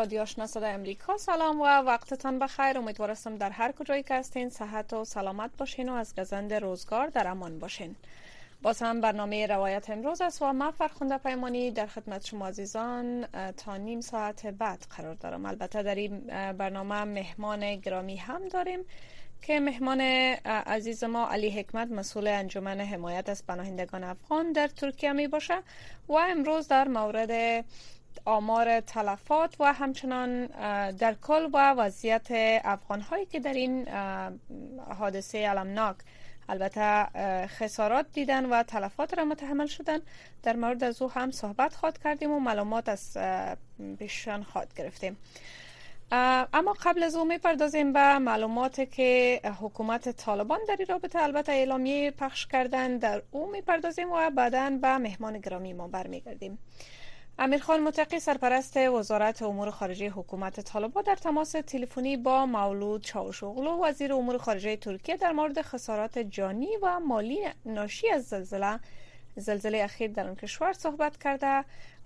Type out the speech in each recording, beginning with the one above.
رادیو آشنا امریکا. سلام و وقتتان بخیر. امیدوارم در هر کجایی که هستین صحت و سلامت باشین و از گزند روزگار در امان باشین. باز هم برنامه روایت امروز است و من فرخنده پیمانی در خدمت شما عزیزان تا نیم ساعت بعد قرار دارم. البته در این برنامه مهمان گرامی هم داریم که مهمان عزیز ما علی حکمت مسئول انجمن حمایت از پناهندگان افغان در ترکیه می باشه و امروز در مورد آمار تلفات و همچنان در کل و وضعیت افغان هایی که در این حادثه علمناک. البته خسارات دیدن و تلفات را متحمل شدن. در مورد از او هم صحبت خواد کردیم و معلومات از پیشان خواد گرفتیم. اما قبل از او می‌پردازیم به معلوماتی که حکومت طالبان در این رابطه البته اعلامیه پخش کردن. در او می‌پردازیم و بعدا به مهمان گرامی ما برمیگردیم. امیرخان متقی سرپرست وزارت امور خارجه حکومت طالبان در تماس تلفنی با مولود چاوشوغلو وزیر امور خارجه ترکیه در مورد خسارات جانی و مالی ناشی از زلزله زلزله اخیر در آن کشور صحبت کرده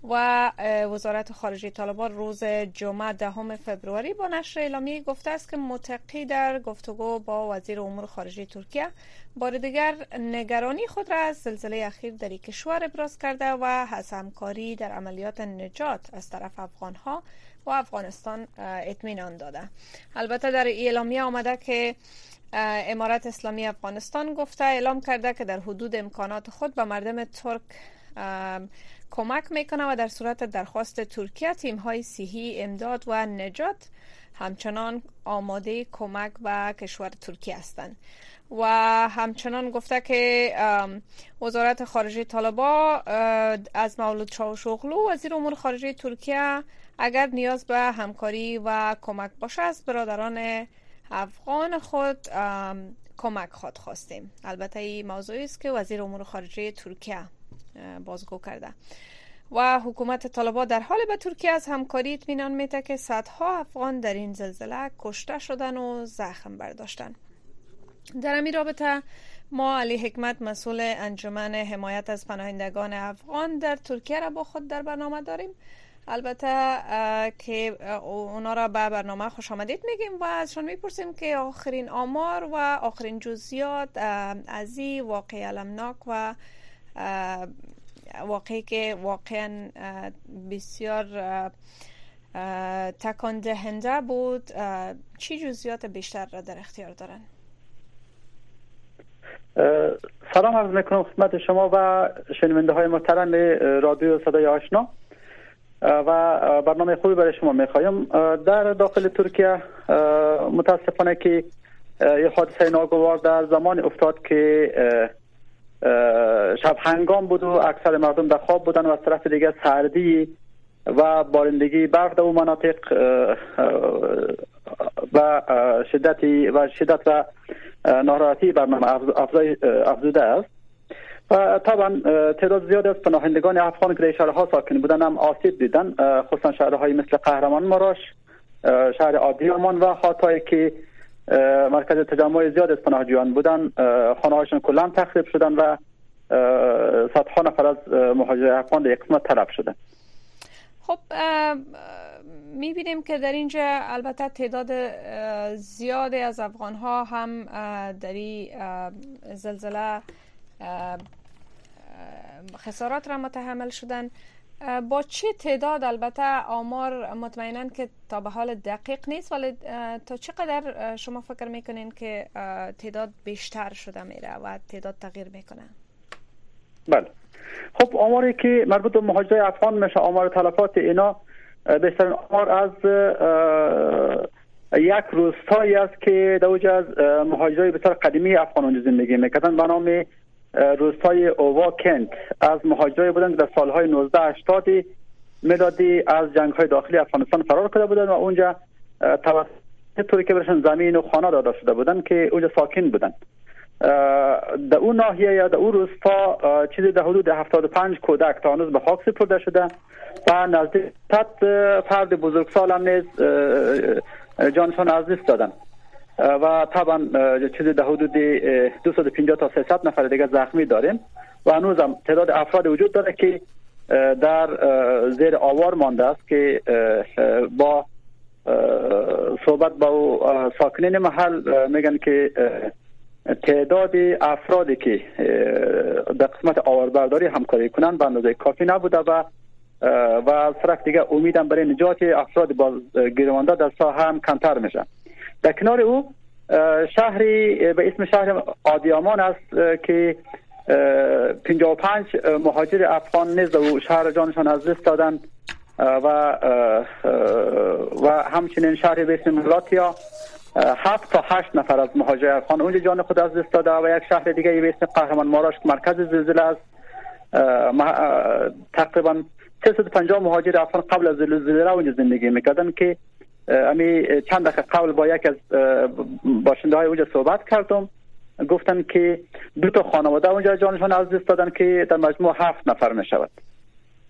و وزارت خارجه طالبان روز جمعه دهم فبروری با نشر اعلامیه گفته است که متقی در گفتگو با وزیر امور خارجه ترکیه بار دیگر نگرانی خود را از زلزله اخیر در این کشور ابراز کرده و از همکاری در عملیات نجات از طرف افغان ها و افغانستان اطمینان داده. البته در اعلامیه آمده که امارت اسلامی افغانستان گفته اعلام کرده که در حدود امکانات خود به مردم ترک کمک می‌کنه و در صورت درخواست ترکیه تیم های صحی امداد و نجات همچنان آماده کمک به کشور ترکیه هستند. و همچنان گفته که وزارت خارجه طالبا از مولود چاوشوغلو وزیر امور خارجه ترکیه اگر نیاز به همکاری و کمک باشه از برادران افغان خود کمک خود خواستیم. البته این موضوعی است که وزیر امور خارجه ترکیه بازگو کرده. و حکومت طالبان در حال به ترکیه از همکاری اطمینان میده که صدها افغان در این زلزله کشته شدن و زخم برداشتن. در این رابطه ما علی حکمت مسئول انجمن حمایت از پناهندگان افغان در ترکیه را با خود در برنامه داریم. البته که اونا را به برنامه خوش آمدید میگیم و ازشان می‌پرسیم که آخرین آمار و آخرین جزیات از این واقع علمناک و واقعی که واقعا بسیار تکان دهنده بود چی جزئیات بیشتر را در اختیار دارن؟ سلام عرض می‌کنم خدمت شما و شنونده های محترم رادیو صدای آشنا. و برنامه خوبی برای شما می‌خوایم. در داخل ترکیه متاسفانه که یه حادثه ناگوار در زمان افتاد که شب هنگام بود و اکثر مردم در خواب بودن و از طرف دیگه سردی و بارندگی برق در اون مناطق و شدتی و شدت و ناراحتی برنامه افزوده است. و طبعا تعداد زیاد از پناهندگان افغان که در شهرها ساکن بودن هم آسیب دیدن. خصوصا شهرهای مثل قهرمان مراش شهر آدیامان و خاطایی که مرکز تجمع زیاد از پناهجویان بودن. خانه هاشون کلا تخریب شدن و صدها نفر از مهاجر افغان در قسمت طلب شدن خب می‌بینیم که در اینجا البته تعداد زیادی از افغان ها هم در این زلزله خسارات را متحمل شدن. با چه تعداد؟ البته آمار مطمئنا که تا به حال دقیق نیست ولی تا چقدر شما فکر می‌کنین که تعداد بیشتر شده میره و تعداد تغییر می‌کنه؟ بله. خب آماری که مربوط به مهاجرای افغان میشه آمار تلفات اینا بیشتر آمار از یک روستایی است که دوج از مهاجرای بسیار قدیمی افغان زندگی می‌کردن. به نام روستای اووا کنت. از مهاجرای بودن که در سالهای 1980 میلادی از جنگ های داخلی افغانستان فرار کرده بودن و اونجا توسط طوری که برشن زمین و خانه داده شده بودن که اونجا ساکن بودن در اون ناحیه یا در اون روستا چیزی در حدود 75 کودک تا هنوز به خاک سپرده شده و نزدیک صد فرد بزرگسال هم نیز جانشان از دست دادن و طبعا چیزی در حدود 250 تا 300 نفر دیگه زخمی داریم و هنوز هم تعداد افراد وجود داره که در زیر آوار مانده است که با صحبت با ساکنین محل میگن که تعداد افرادی که در قسمت آواربرداری همکاری کنند به اندازه کافی نبوده و و از دیگه امیدم برای نجات افراد با گیروانده در ساحه هم کمتر میشه. در کنار او شهری به اسم شهر آدیامان است که 55 مهاجر افغان نیز و شهر جانشان از دست دادن و و همچنین شهر به اسم ملاتیا هفت تا هشت نفر از مهاجر افغان اونجا جان خود از دست داده و یک شهر دیگه به اسم قهرمان ماراش مرکز زلزله است. تقریبا 350 مهاجر افغان قبل از زلزله اونجا زندگی می‌کردن که امی چند دقیقه قبل با یک از باشنده های اونجا صحبت کردم. گفتن که دو تا خانواده اونجا جانشان از دست دادن که در مجموع هفت نفر می شود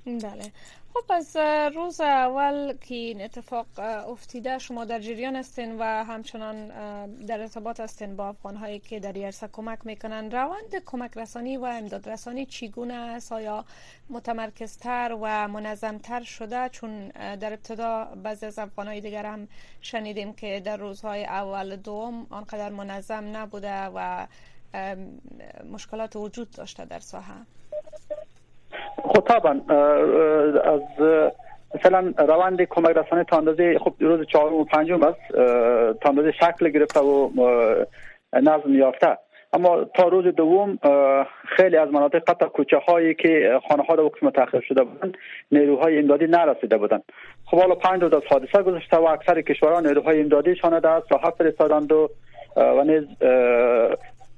بله. خب از روز اول که این اتفاق افتیده شما در جریان هستین و همچنان در ارتباط هستین با افغان هایی که در یرسا کمک می‌کنن. روند کمک رسانی و امداد رسانی چیگونه است؟ آیا متمرکزتر و منظمتر شده؟ چون در ابتدا بعضی از افغان های دیگر هم شنیدیم که در روزهای اول دوم آنقدر منظم نبوده و مشکلات وجود داشته در ساحه. طبعا از مثلا روند کمک رسانه تا اندازه خب روز چهارم و پنجم است. تا اندازه شکل گرفته و نظم یافته. اما تا روز دوم خیلی از مناطق قطع کوچه هایی که خانه ها در متأخر شده بودند نیروهای امدادی نرسیده بودند خب حالا پنج روز از حادثه گذشته و اکثر کشورها نیروهای امدادی شانه در ساحه فرستادند و و نیز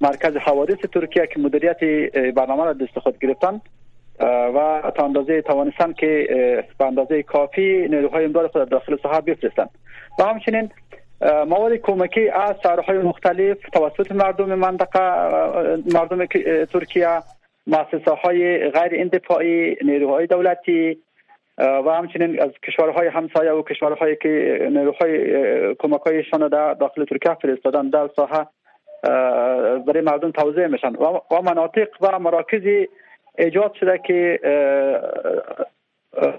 مرکز حوادث ترکیه که مدیریت برنامه را دست خود گرفتند. و تا اندازه توانستن که به اندازه کافی نیروهای امداد خود داخل ساحه بفرستند و همچنین مواد کمکی از شهرهای مختلف توسط مردم منطقه مردم ترکیه مؤسسه های غیر اندفاعی نیروهای دولتی و همچنین از کشورهای همسایه و کشورهایی که نیروهای کمک هایشان در داخل ترکیه فرستادن در ساحه برای مردم توضیح میشن. و مناطق و مراکزی ایجاد شده که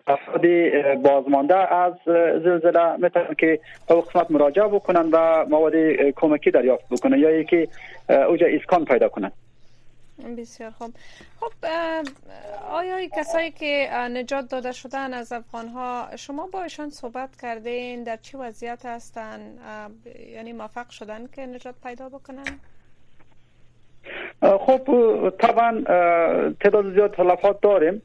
افراد بازمانده از زلزله می‌تونن که به قسمت مراجعه بکنن و مواد کمکی دریافت بکنن یا یکی اوجا اسکان پیدا کنن. بسیار خوب. خب آیا کسایی که نجات داده شدن از افغان ها شما با ایشان صحبت کردین؟ در چه وضعیت هستن؟ یعنی موفق شدن که نجات پیدا بکنن؟ خب طبعا تعداد زیاد تلفات داریم.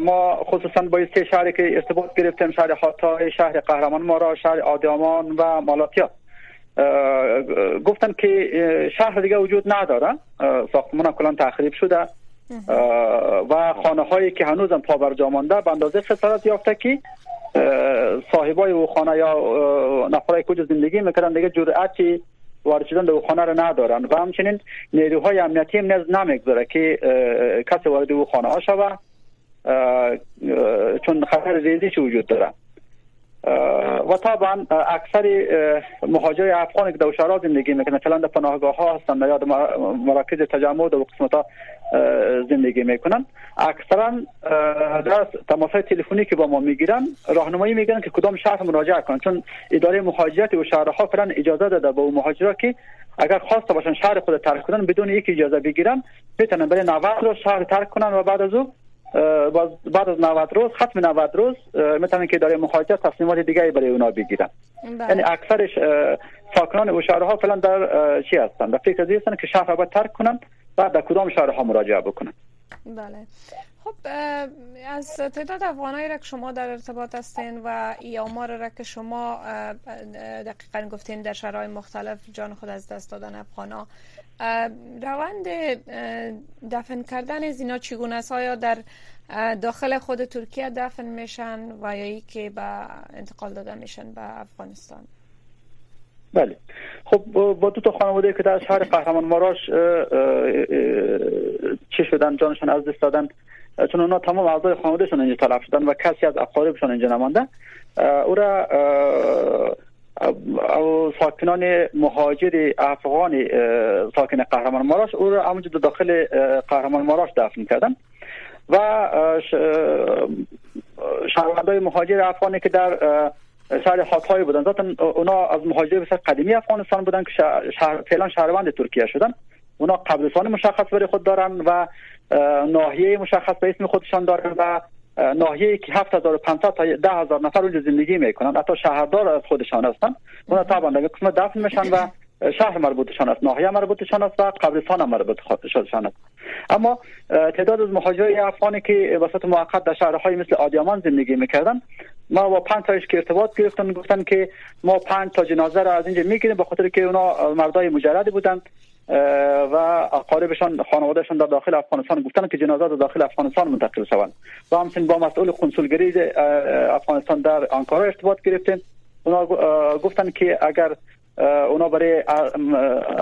ما خصوصا با سه شهری که ارتباط گرفتیم شهر حاتا شهر قهرمان مارا شهر آدیامان و مالاتیا گفتن که شهر دیگه وجود نداره. ساختمان کلان تخریب شده. و خانه هایی که هنوزم پا بر جا مانده به اندازه خسارت یافته که صاحبای او خانه یا نفرای کجا زندگی می‌کردن دیگه جرأتی وارد شدن به خانه را ندارن و همچنین نیروهای امنیتی هم نز نمی‌گذاره که کسی وارد او خانه ها شود چون خطر ریزش وجود داره و طبعا اکثر مهاجر افغان که در زندگی می‌کنن مثلا در پناهگاه ها هستن یا مراکز تجمع در قسمت ها زندگی می‌کنن. اکثرا در تماس تلفنی که با ما می‌گیرن راهنمایی می‌گیرن که کدام شهر مراجعه کنن. چون اداره مهاجرت و شهرها فعلا اجازه داده به مهاجرا که اگر خواسته باشن شهر خود ترک کنن بدون یک اجازه بگیرن می‌تونن برای 90 روز شهر ترک کنن و بعد از او بعد از 90 روز ختم 90 روز می‌تونن که اداره مهاجرت تصمیمات دیگری برای اونا بگیرن. بله. یعنی اکثر ساکنان و شهرها فعلا در چی هستن؟ در فکر هستن که شهر را ترک کنن بعد در کدام شهرها مراجعه بکنن. بله. خب از تعداد افغانایی را که شما در ارتباط هستین و ای آمار را که شما دقیقا گفتین در شهرهای مختلف جان خود از دست دادن افغانا روند دفن کردن از اینا چگونه است؟ آیا در داخل خود ترکیه دفن میشن و یا ای که به انتقال داده میشن به افغانستان؟ بله. خب با دو تا خانواده که در شهر قهرمان ماراش چه شدن جانشان از دست دادن چون اونا تمام اعضای خانوادهشون اینجا تلف شدن و کسی از اقاربشون اینجا نمانده. او را او ساکنان مهاجر افغان ساکن قهرمان ماراش او را همونجا داخل قهرمان ماراش دفن کردن. و شهروندای مهاجر افغانی که در شهر هاتای بودن. ذاتا اونا از مهاجر بسیار قدیمی افغانستان بودن که شهر فعلا شهروند ترکیه شدن. اونا قبلستان مشخص برای خود دارن و ناحیه مشخص به اسم خودشان دارن و ناحیه که 7500 تا 10000 نفر اونجا زندگی می‌کنن. حتی شهردار از خودشان هستن. اونا طبعا در قسمت دفن میشن و شهر مربوطشان است ناحیه مربوطشان است و قبرستان هم مربوط خودشان است. اما تعداد از مهاجرای افغانی که وسط موقت در شهرهای مثل آدیامان زندگی می‌کردن ما با پنج تایش که ارتباط گرفتن گفتن که ما پنج تا جنازه را از اینجا می‌گیریم به خاطر که اونا مردای مجردی بودن و اقاربشان خانوادهشان در داخل افغانستان گفتن که جنازات در داخل افغانستان منتقل شوند و همچنین با مسئول قنسولگری افغانستان در آنکارا ارتباط گرفتیم. اونا گفتن که اگر اونا برای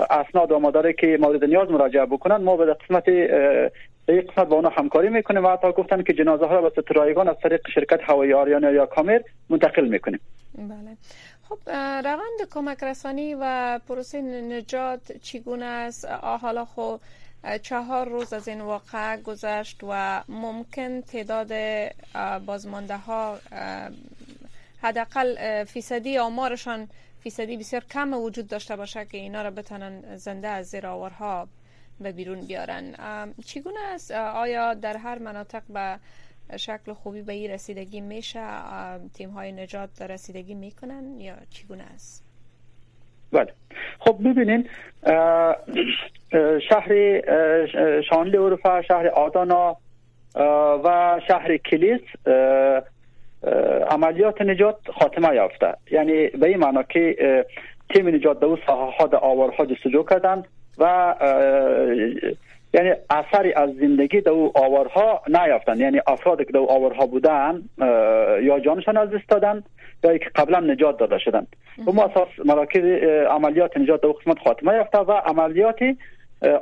اسناد و مدارک که مورد نیاز مراجعه بکنن ما به قسمت به قسمت با اونا همکاری می‌کنیم و حتی گفتن که جنازه ها را به رایگان از طریق شرکت هوایی آریانا یا کامر منتقل می‌کنیم. بله. خب روند کمک رسانی و پروسه نجات چگونه است؟ حالا خو چهار روز از این واقع گذشت و ممکن تعداد بازمانده ها حداقل فیصدی آمارشان فیصدی بسیار کم وجود داشته باشه که اینا را بتانن زنده از زیر آورها به بیرون بیارن چگونه است؟ آیا در هر مناطق به شکل خوبی به این رسیدگی میشه تیم های نجات رسیدگی می‌کنن یا چگونه است؟ بله. خب ببینین شهر شانل اروپا شهر آدانا و شهر کلیس عملیات نجات خاتمه یافته. یعنی به این معنا که تیم نجات دو ساحه ها آوارها جستجو کردند و یعنی اثری از زندگی دو آوارها نیافتن یعنی افرادی که دو آوارها بودن یا جانشان از دست دادن یا که قبلا نجات داده شدن و ما اساس مراکز عملیات نجات دو قسمت خاتمه یافته و عملیات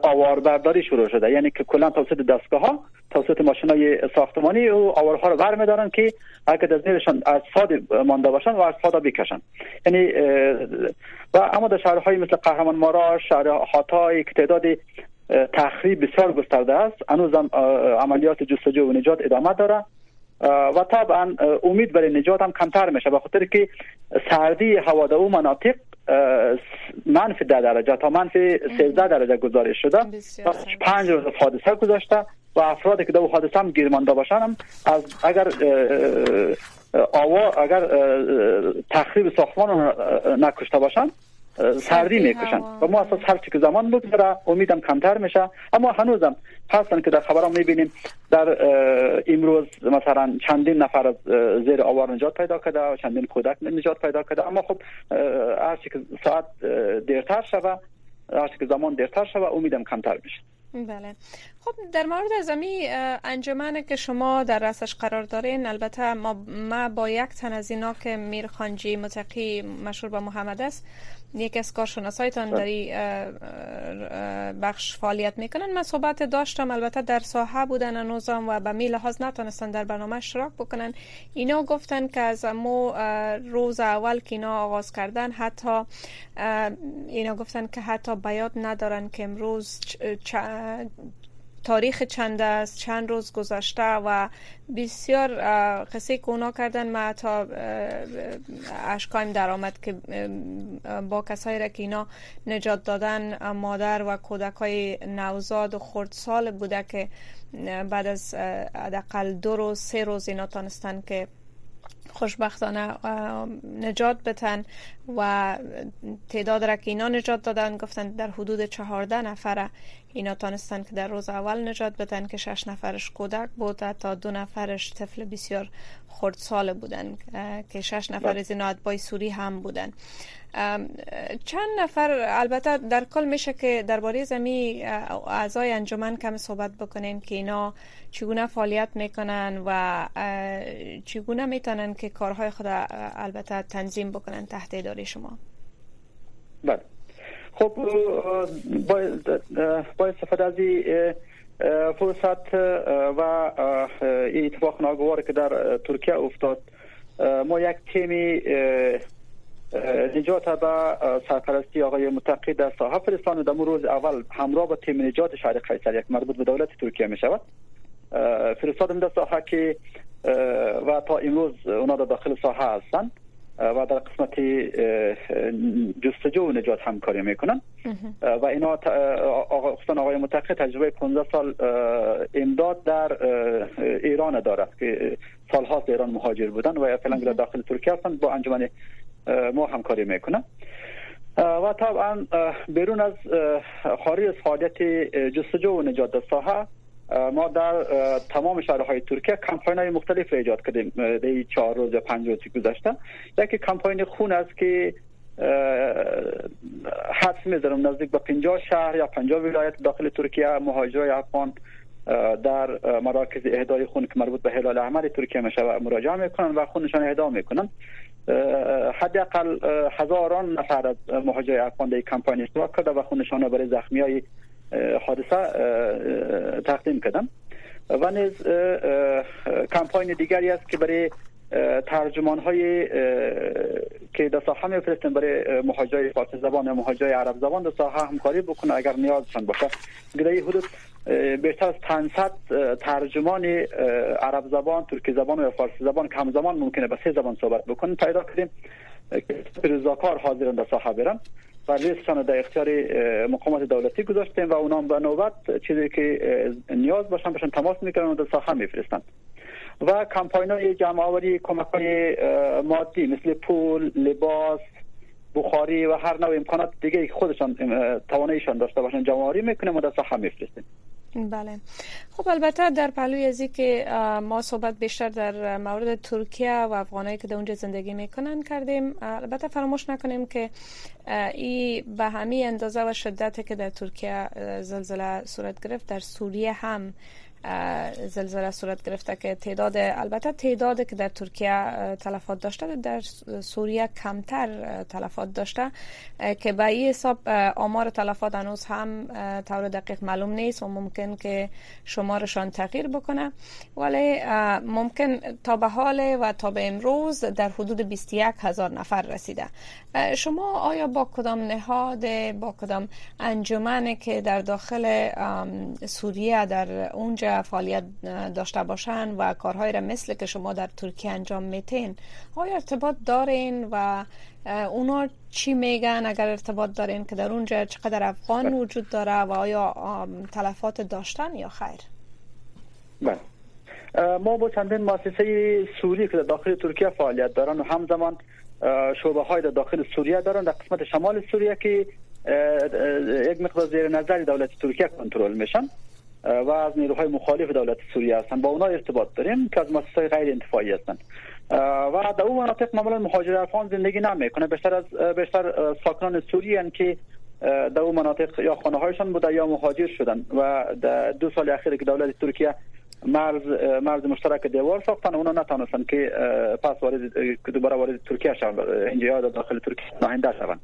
آواربرداری شروع شده. یعنی که کلا توسط دستگاه ها توسط ماشین های ساختمانی و آوارها رو برمیدارن که اگر از زیرشان از فاد مانده باشن و از فادا بکشن یعنی و اما در شهرهای مثل قهرمان مارا شهر هاتای که تعداد تخریب بسیار گسترده است. هنوز عملیات جستجو و نجات ادامه داره. و طبعا امید برای نجات هم کمتر میشه به خاطر که سردی هوا در او مناطق منفی ده درجه تا منفی 13 درجه گزارش شده. پنج روز حادثه گذاشته و افرادی که در حادثه هم گیرمانده باشن هم از اگر آوا اگر تخریب ساختمان نکشته باشن سردی می‌کشن. و ما اساس هر که زمان بگذره امیدم کمتر میشه. اما هنوزم هستن که در خبرام می‌بینیم در امروز مثلا چندین نفر از زیر آوار نجات پیدا کرده و چندین کودک نجات پیدا کرده. اما خب هر که ساعت دیرتر شوه هر که زمان دیرتر شوه امیدم کمتر میشه. بله. خب در مورد از انجمن که شما در رأسش قرار دارین البته ما, ما با یک تن از اینا که میر خانجی متقی مشهور به محمد است یکی از کارشناسایتان در بخش فعالیت می‌کنن؟ من صحبت داشتم البته در ساحه بودن نوزام و به می لحاظ نتونستن در برنامه اشتراک بکنن. اینا گفتن که از مو روز اول که اینا آغاز کردن حتی اینا گفتن که حتی بیاد ندارن که امروز تاریخ چند است چند روز گذشته و بسیار قصه که اونا کردن ما تا اشکایم در آمد که با کسایی را که اینا نجات دادن مادر و کودک های نوزاد و خردسال بوده که بعد از حداقل دو روز سه روز اینا تانستن که خوشبختانه نجات بتن و تعداد را که اینا نجات دادن گفتن در حدود چهارده نفره اینا تانستن که در روز اول نجات بدن که شش نفرش کودک بود تا دو نفرش طفل بسیار خردسال بودن که شش نفر از اینا بای سوری هم بودن. چند نفر البته در کل میشه که درباره زمی اعضای انجمن کم صحبت بکنین که اینا چگونه فعالیت می‌کنن و چگونه می‌تونن که کارهای خود البته تنظیم بکنن تحت اداره شما. بله. خب با استفاده از فرصت و اتفاق ناگوار که در ترکیه افتاد. ما یک تیمی نجات به سرپرستی آقای متقی در ساحه فرستان در روز اول همراه با تیم نجات شهر قیصر یک مربوط به دولت ترکیه می شود فرستادم در ساحه که و تا امروز اونا در داخل ساحه هستند و در قسمت جستجو و نجات همکاری می‌کنن. و اینا آقا آقای متقی تجربه 15 سال امداد در ایران دارد که سالهاست ایران مهاجر بودن و فعلا در داخل ترکیه هستن با انجمن ما همکاری می‌کنن. و طبعا بیرون از خارج از فعالیت جستجو و نجات در ساحه ما در تمام شهرهای ترکیه کمپاین های مختلف ایجاد کردیم. در چهار روز یا پنج روزی گذشته. یکی کمپاین خون است که حدس می‌ذارم نزدیک به 50 شهر یا 50 ولایت داخل ترکیه مهاجرای افغان در مراکز اهدای خون که مربوط به هلال احمر ترکیه میشه مراجعه می‌کنن و خونشان اهدا می‌کنن. حداقل هزاران نفر از مهاجرای افغان در کمپاین اشتراک کرده و خونشان برای زخمی های حادثه تقدیم کردم. و نیز کمپاین دیگری است که برای ترجمان های که در ساحه میفرستیم برای مهاجرای فارسی زبان و مهاجرای عرب زبان در ساحه همکاری بکنه. اگر نیازشان باشه گره حدود بیشتر از 500 ترجمان عرب زبان ترکی زبان و فارسی زبان که همزمان ممکنه به سه زبان صحبت بکنن پیدا کردیم رضاکار حاضرن در ساحه برن. و لیستشان در اختیار مقامات دولتی گذاشتیم و اونام به نوبت چیزی که نیاز باشن باشن تماس می‌کنن و در ساحه میفرستن. و کمپاین های جمع آوری کمک های مادی مثل پول لباس بخاری و هر نوع امکانات دیگه خودشان تواناییشان داشته باشن جمع آوری می‌کنیم و در ساحه میفرستیم. بله. خب البته در پلوی ازی که ما صحبت بیشتر در مورد ترکیه و افغانایی که در اونجا زندگی می‌کنن کردیم. البته فراموش نکنیم که ای به همین اندازه و شدت که در ترکیه زلزله صورت گرفت در سوریه هم زلزله صورت گرفته که تعداد البته تعداد که در ترکیه تلفات داشته در سوریه کمتر تلفات داشته که به این حساب آمار تلفات هنوز هم طور دقیق معلوم نیست و ممکن که شمارشان تغییر بکنه. ولی ممکن تا به حال و تا به امروز در حدود 21 هزار نفر رسیده. شما آیا با کدام نهاد با کدام انجمن که در داخل سوریه در اونجا فعالیت داشته باشن و کارهای را مثل که شما در ترکیه انجام میتین آیا ارتباط دارین و اونا چی میگن؟ اگر ارتباط دارین که در اونجا چقدر افغان وجود داره و آیا تلفات داشتن یا خیر؟ بله. ما با چندین مؤسسه سوری که در داخل ترکیه فعالیت دارن و همزمان شعبه های در داخل سوریه دارن در قسمت شمال سوریه که یک مقدار زیر نظر دولت ترکیه کنترل میشن. و از نیروهای مخالف دولت سوریه هستند با اونا ارتباط داریم که از مؤسسات غیر انتفاعی هستند و در اون مناطق معمولا مهاجر افغان زندگی نمی‌کنه. بیشتر از بیشتر ساکنان سوریه که در اون مناطق یا خانه هایشان بوده یا مهاجر شدن. و در دو سال اخیر که دولت ترکیه مرز مرز مشترک دیوار ساختن اونا نتونستن که پس دوباره وارد ترکیه شوند. اینجا داخل ترکیه نهنده شوند.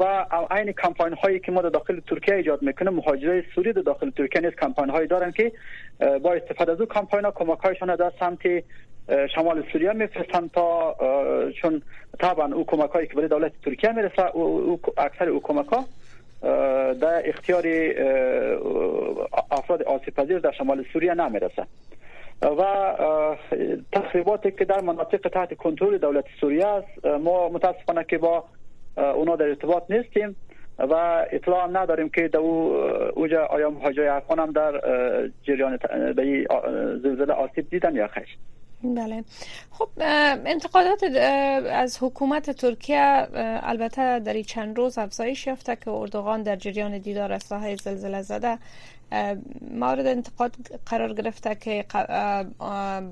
و عین کمپاین هایی که ما در داخل ترکیه ایجاد می‌کنه مهاجرای سوری در داخل ترکیه نیست کمپاین هایی دارن که با استفاده از او کمپاین ها کمک هایشان در سمت شمال سوریه میفرستن تا چون طبعا او کمک هایی که برای دولت ترکیه می‌رسه او اکثر او کمک ها در اختیار افراد آسیب پذیر در شمال سوریه نمی‌رسه. و تخریباتی که در مناطق تحت کنترل دولت سوریه است ما متاسفانه که با اونا در ارتباط نیستیم و اطلاع نداریم که در اوجا آیا مهاجر افغان هم در جریان به زلزله آسیب دیدن یا خیر. بله. خب انتقادات از حکومت ترکیه البته در این چند روز افزایش یافته که اردوغان در جریان دیدار از ساحه زلزله زده. مورد انتقاد قرار گرفته که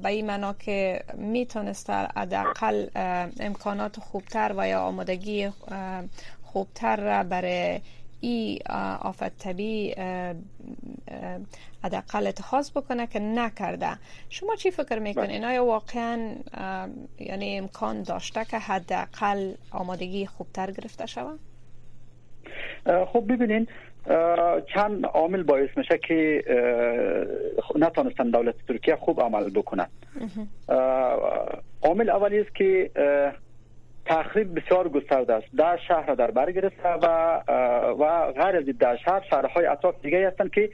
به این معنا که می‌تونسته حداقل امکانات خوبتر و یا آمادگی خوبتر برای ای آفت طبیعی حداقل اتخاذ بکنه که نکرده. شما چی فکر می‌کنین؟ آیا واقعا یعنی امکان داشته که حداقل آمادگی خوبتر گرفته شود؟ خب ببینین چند عامل باعث میشه که نتانستن دولت ترکیه خوب عمل بکنن. عامل اولی است که تخریب بسیار گسترده است. در شهر در بر گرفته و و غیر از در شهر شهرهای اطراف دیگه هستند که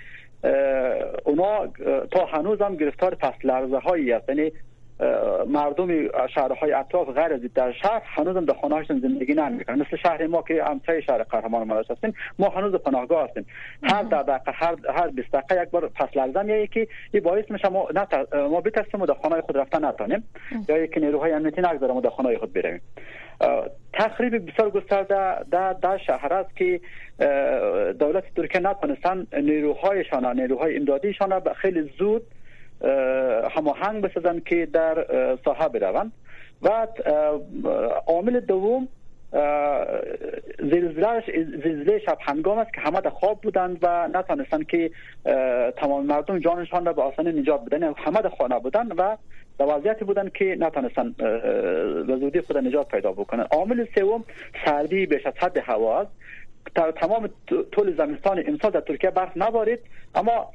اونا تا هنوز هم گرفتار پس لرزه هایی هست یعنی مردم شهرهای اطراف غیر از در شهر هنوز در خانه هاشون زندگی نمی‌کنن. مثل شهر ما که همسایه شهر قهرمان مراش هستیم ما هنوز پناهگاه هستیم. هر دقیقه هر هر 20 دقیقه یک بار پس لرزه میایه که این باعث میشه ما نه ما بترسیم و در خانه خود رفتن نتونیم یا یک نیروهای امنیتی نگذارم در خانه خود برویم. تخریب بسیار گسترده در در شهر است که دولت ترکیه نتونستن نیروهایشان نیروهای امدادیشان به خیلی زود هماهنگ بسازن که در ساحه بروند. و عامل دوم زلزله شب هنگام است که همه در خواب بودند و نتانستن که تمام مردم جانشان را به آسانی نجات بدن. یعنی همه در خانه بودند و در وضعیتی بودن که نتانستن به زودی خود نجات پیدا بکنن عامل سوم سردی بیش از حد هوا است. تمام طول زمستان امسال در ترکیه برف نبارید اما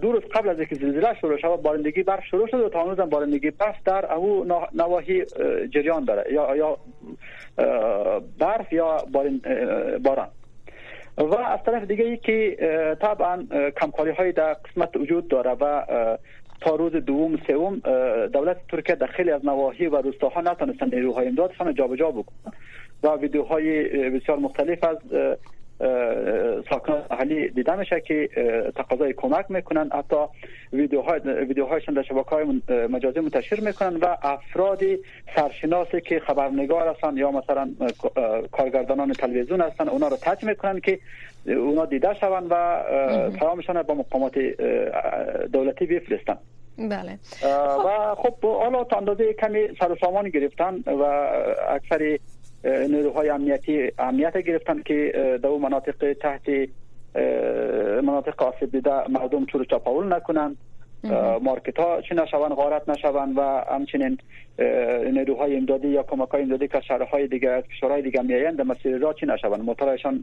دو روز قبل از اینکه زلزله شروع شود بارندگی برف شروع شد و تا هنوز بارندگی برف در او نواحی جریان داره یا یا برف یا باران. و از طرف دیگه ای که طبعا کمکاری های در قسمت وجود داره و تا روز دوم سوم دولت ترکیه در خیلی از نواحی و روستاها نتونستند نیروهای امدادشان جابجا بکنند و ویدیوهای بسیار مختلف از ساکنان محلی دیده میشه که تقاضای کمک می‌کنن. حتی ویدیوهای ویدیوهایشان در شبکه های مجازی منتشر می‌کنن و افراد سرشناسی که خبرنگار هستند یا مثلا کارگردانان تلویزیون هستند اونا رو تج می‌کنن که اونا دیده شوند و پیامشان با مقامات دولتی بفرستن بله. و خب حالا تا اندازه کمی سر سامان گرفتن و اکثر نیروهای امنیتی امنیت گرفتن که در اون مناطق تحت مناطق آسیب دیده مردم طور چاپاول نکنند مارکت ها چی نشوند غارت نشوند و همچنین نیروهای امدادی یا کمک های امدادی که شهرهای دیگه از کشورهای دیگه میایند در مسیر راه چی نشوند؟ موتورشان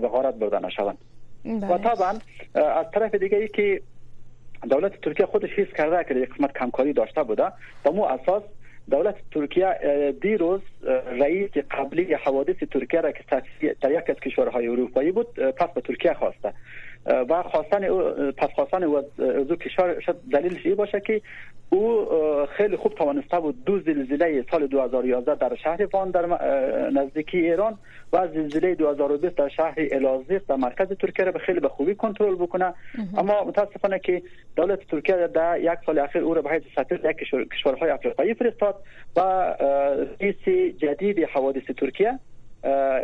به غارت برده نشوند. و بله. طبعا از طرف دیگه ای که دولت ترکیه خودش حس کرده که یک قسمت کمکاری داشته بوده به مو اساس دولت ترکیه دیروز رئیس قبلی حوادث ترکیه را که در یک از کشورهای اروپایی بود پس به ترکیه خواسته. و خواستن پس خواستن او از کشور شد دلیلش ای باشه که او خیلی خوب توانسته بود دو زلزله سال 2011 در شهر وان در نزدیکی ایران و زلزله 2020 در شهر الازیق در مرکز ترکیه را به خیلی به خوبی کنترل بکنه. اما متاسفانه که دولت ترکیه در یک سال اخیر او را به حیث سفیر یک کشورهای افریقایی فرستاد و رئیس جدید حوادث ترکیه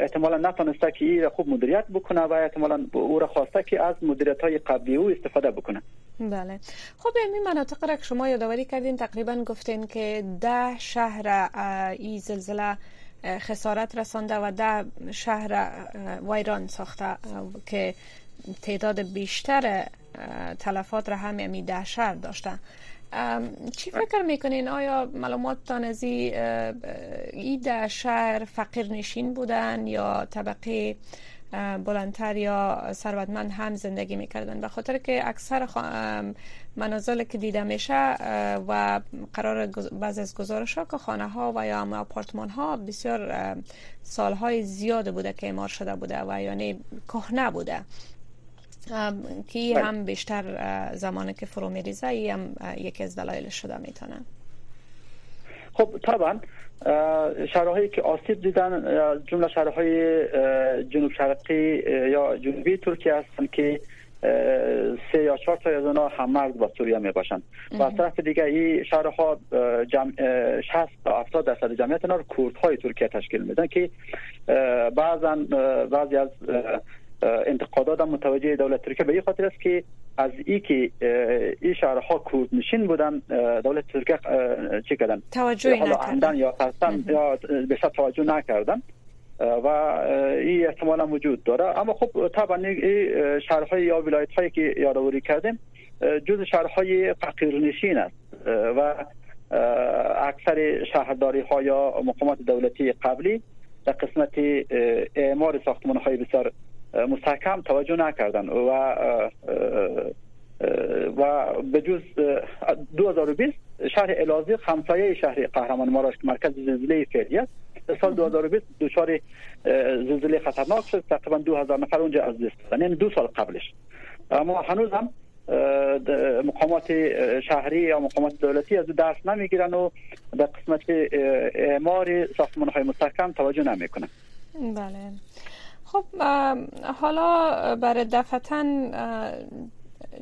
احتمالا نتونسته که این خوب مدیریت بکنه و احتمالا او را خواسته که از مدیریت های قبلی او استفاده بکنه. بله. خب این مناطق را که شما یادآوری کردین تقریبا گفتین که ده شهر این زلزله خسارت رسانده و ده شهر ویران ساخته که تعداد بیشتر تلفات را هم یعنی ده شهر داشته. چی فکر می‌کنین آیا معلوماتتان از ای در شهر فقیر نشین بودن یا طبقه بلندتر یا ثروتمند هم زندگی می‌کردن به خاطر که اکثر منازل که دیده میشه و قرار بعض از گزارش ها که خانه ها و یا آپارتمان ها بسیار سالهای زیاد بوده که امار شده بوده و یعنی کهنه بوده که بله. هم بیشتر زمانی که فرو میریزه ای هم یکی از دلایل شده می‌تونه خب طبعا شهرهایی که آسیب دیدن جمله شهرهای جنوب شرقی یا جنوبی ترکیه هستند که سه یا چهار تا از اونها هم مرز با سوریه می باشند و از طرف دیگه این شهرها جمع 60 تا 70 درصد جمعیت اینا رو کردهای ترکیه تشکیل میدن که بعضا بعضی از انتقادات متوجه دولت ترکیه. به این خاطر است که از ای که این شهرها کرد نشین بودن دولت ترکیه چی کردن؟ توجه نکردن. یا قصدن یا بیشتر توجه نکردن و این احتمالا وجود داره. اما خب طبعا این شهرهای یا ولایت هایی که یادآوری کردیم جز شهرهای فقیر نشین است و اکثر شهرداری ها یا مقامات دولتی قبلی در قسمت اعمار ساختمان های بسیار مستحکم توجه نکردن و و به جز 2020 شهر الازی خمسایه شهر قهرمان ماراش مرکز زلزله فعلی است سال 2020 دچار زلزله خطرناک شد تقریبا 2000 نفر اونجا از دست دادن یعنی دو سال قبلش. اما هنوز هم مقامات شهری یا مقامات دولتی از درس نمی‌گیرن و به قسمت اعمار ساختمان های مستحکم توجه نمی‌کنن. بله. خب حالا برای دفتن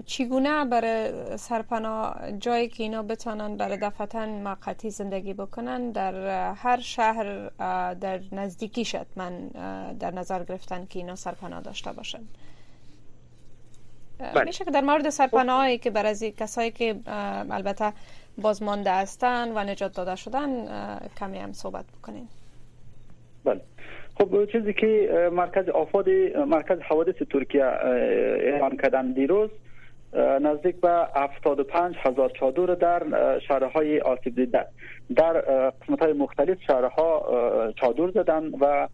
چگونه برای سرپناه جایی که اینا بتانن برای دفتن موقتی زندگی بکنن؟ در هر شهر در نزدیکی شد من در نظر گرفتن که اینا سرپناه داشته باشن. بله. میشه که در مورد سرپناهایی که برای کسایی که البته بازمانده هستن و نجات داده شدن کمی هم صحبت بکنین. بله. خب چیزی که مرکز آفاد مرکز حوادث ترکیه اعلان کردن دیروز نزدیک به 75 هزار چادر در شهرهای آسیب دیده در قسمت های مختلف شهرها چادر زدن و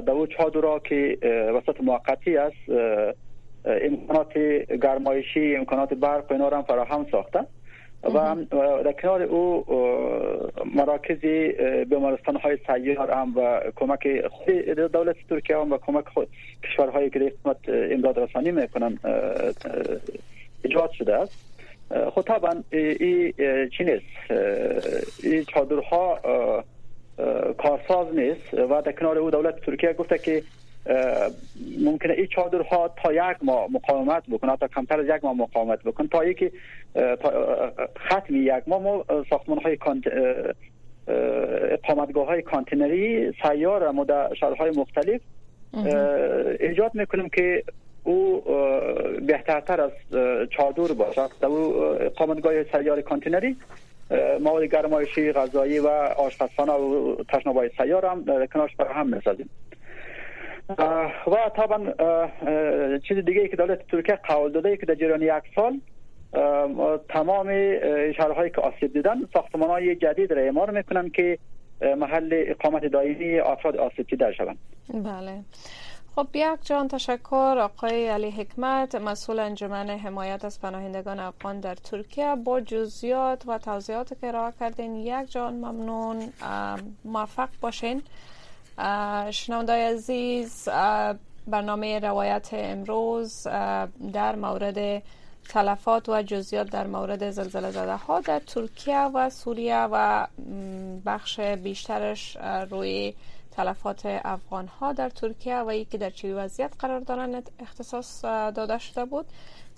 در او چادر که وسط موقتی است امکانات گرمایشی امکانات برق اینا هم فراهم ساخته و در کنار او مراکز بیمارستان های سیار هم و کمک خود دولت ترکیه هم و کمک خود کشورهایی که قسمت امداد رسانی می‌کنن ایجاد شده است. خب طبعا این چی نیست؟ این چادرها کارساز نیست و در کنار او دولت ترکیه گفته که ممکنه این چادرها تا یک ماه مقاومت بکنه تا کمتر از یک ماه مقاومت بکنه. تا یکی ختم یک ماه ما ساختمان های اقامتگاه های کانتینری سیار و در شهرهای مختلف ایجاد می‌کنیم که او بهترتر از چادر باشد در او اقامتگاه سیار کانتینری مواد گرمایشی غذایی و آشپزخانه و تشنابای سیار هم کنارش هم می‌سازیم. و طبعا چیز دیگه که دولت ترکیه قول داده که در جریان یک سال تمام شهرهایی که آسیب دیدن ساختمان های جدید را اعمار می‌کنن که محل اقامت دائمی افراد آسیب دیده شوند. بله. خب یک جان تشکر. آقای علی حکمت مسئول انجمن حمایت از پناهندگان افغان در ترکیه با جزئیات و توضیحات که ارائه کردین. یک جان ممنون. موفق باشین. شنوندای عزیز برنامه روایت امروز در مورد تلفات و جزیات در مورد زلزله زده ها در ترکیه و سوریه و بخش بیشترش روی تلفات افغان ها در ترکیه و یکی در چه وضعیت قرار دارن اختصاص داده شده بود.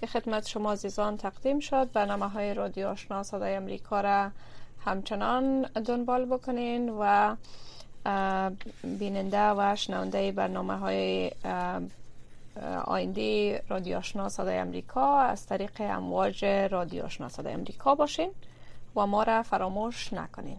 که خدمت شما عزیزان تقدیم شد. برنامه های رادیو آشنا صدای امریکا را همچنان دنبال بکنین و بیننده و شنونده برنامه های آینده رادیو آشنا صدای امریکا از طریق امواج رادیو آشنا صدای امریکا باشین و ما را فراموش نکنین.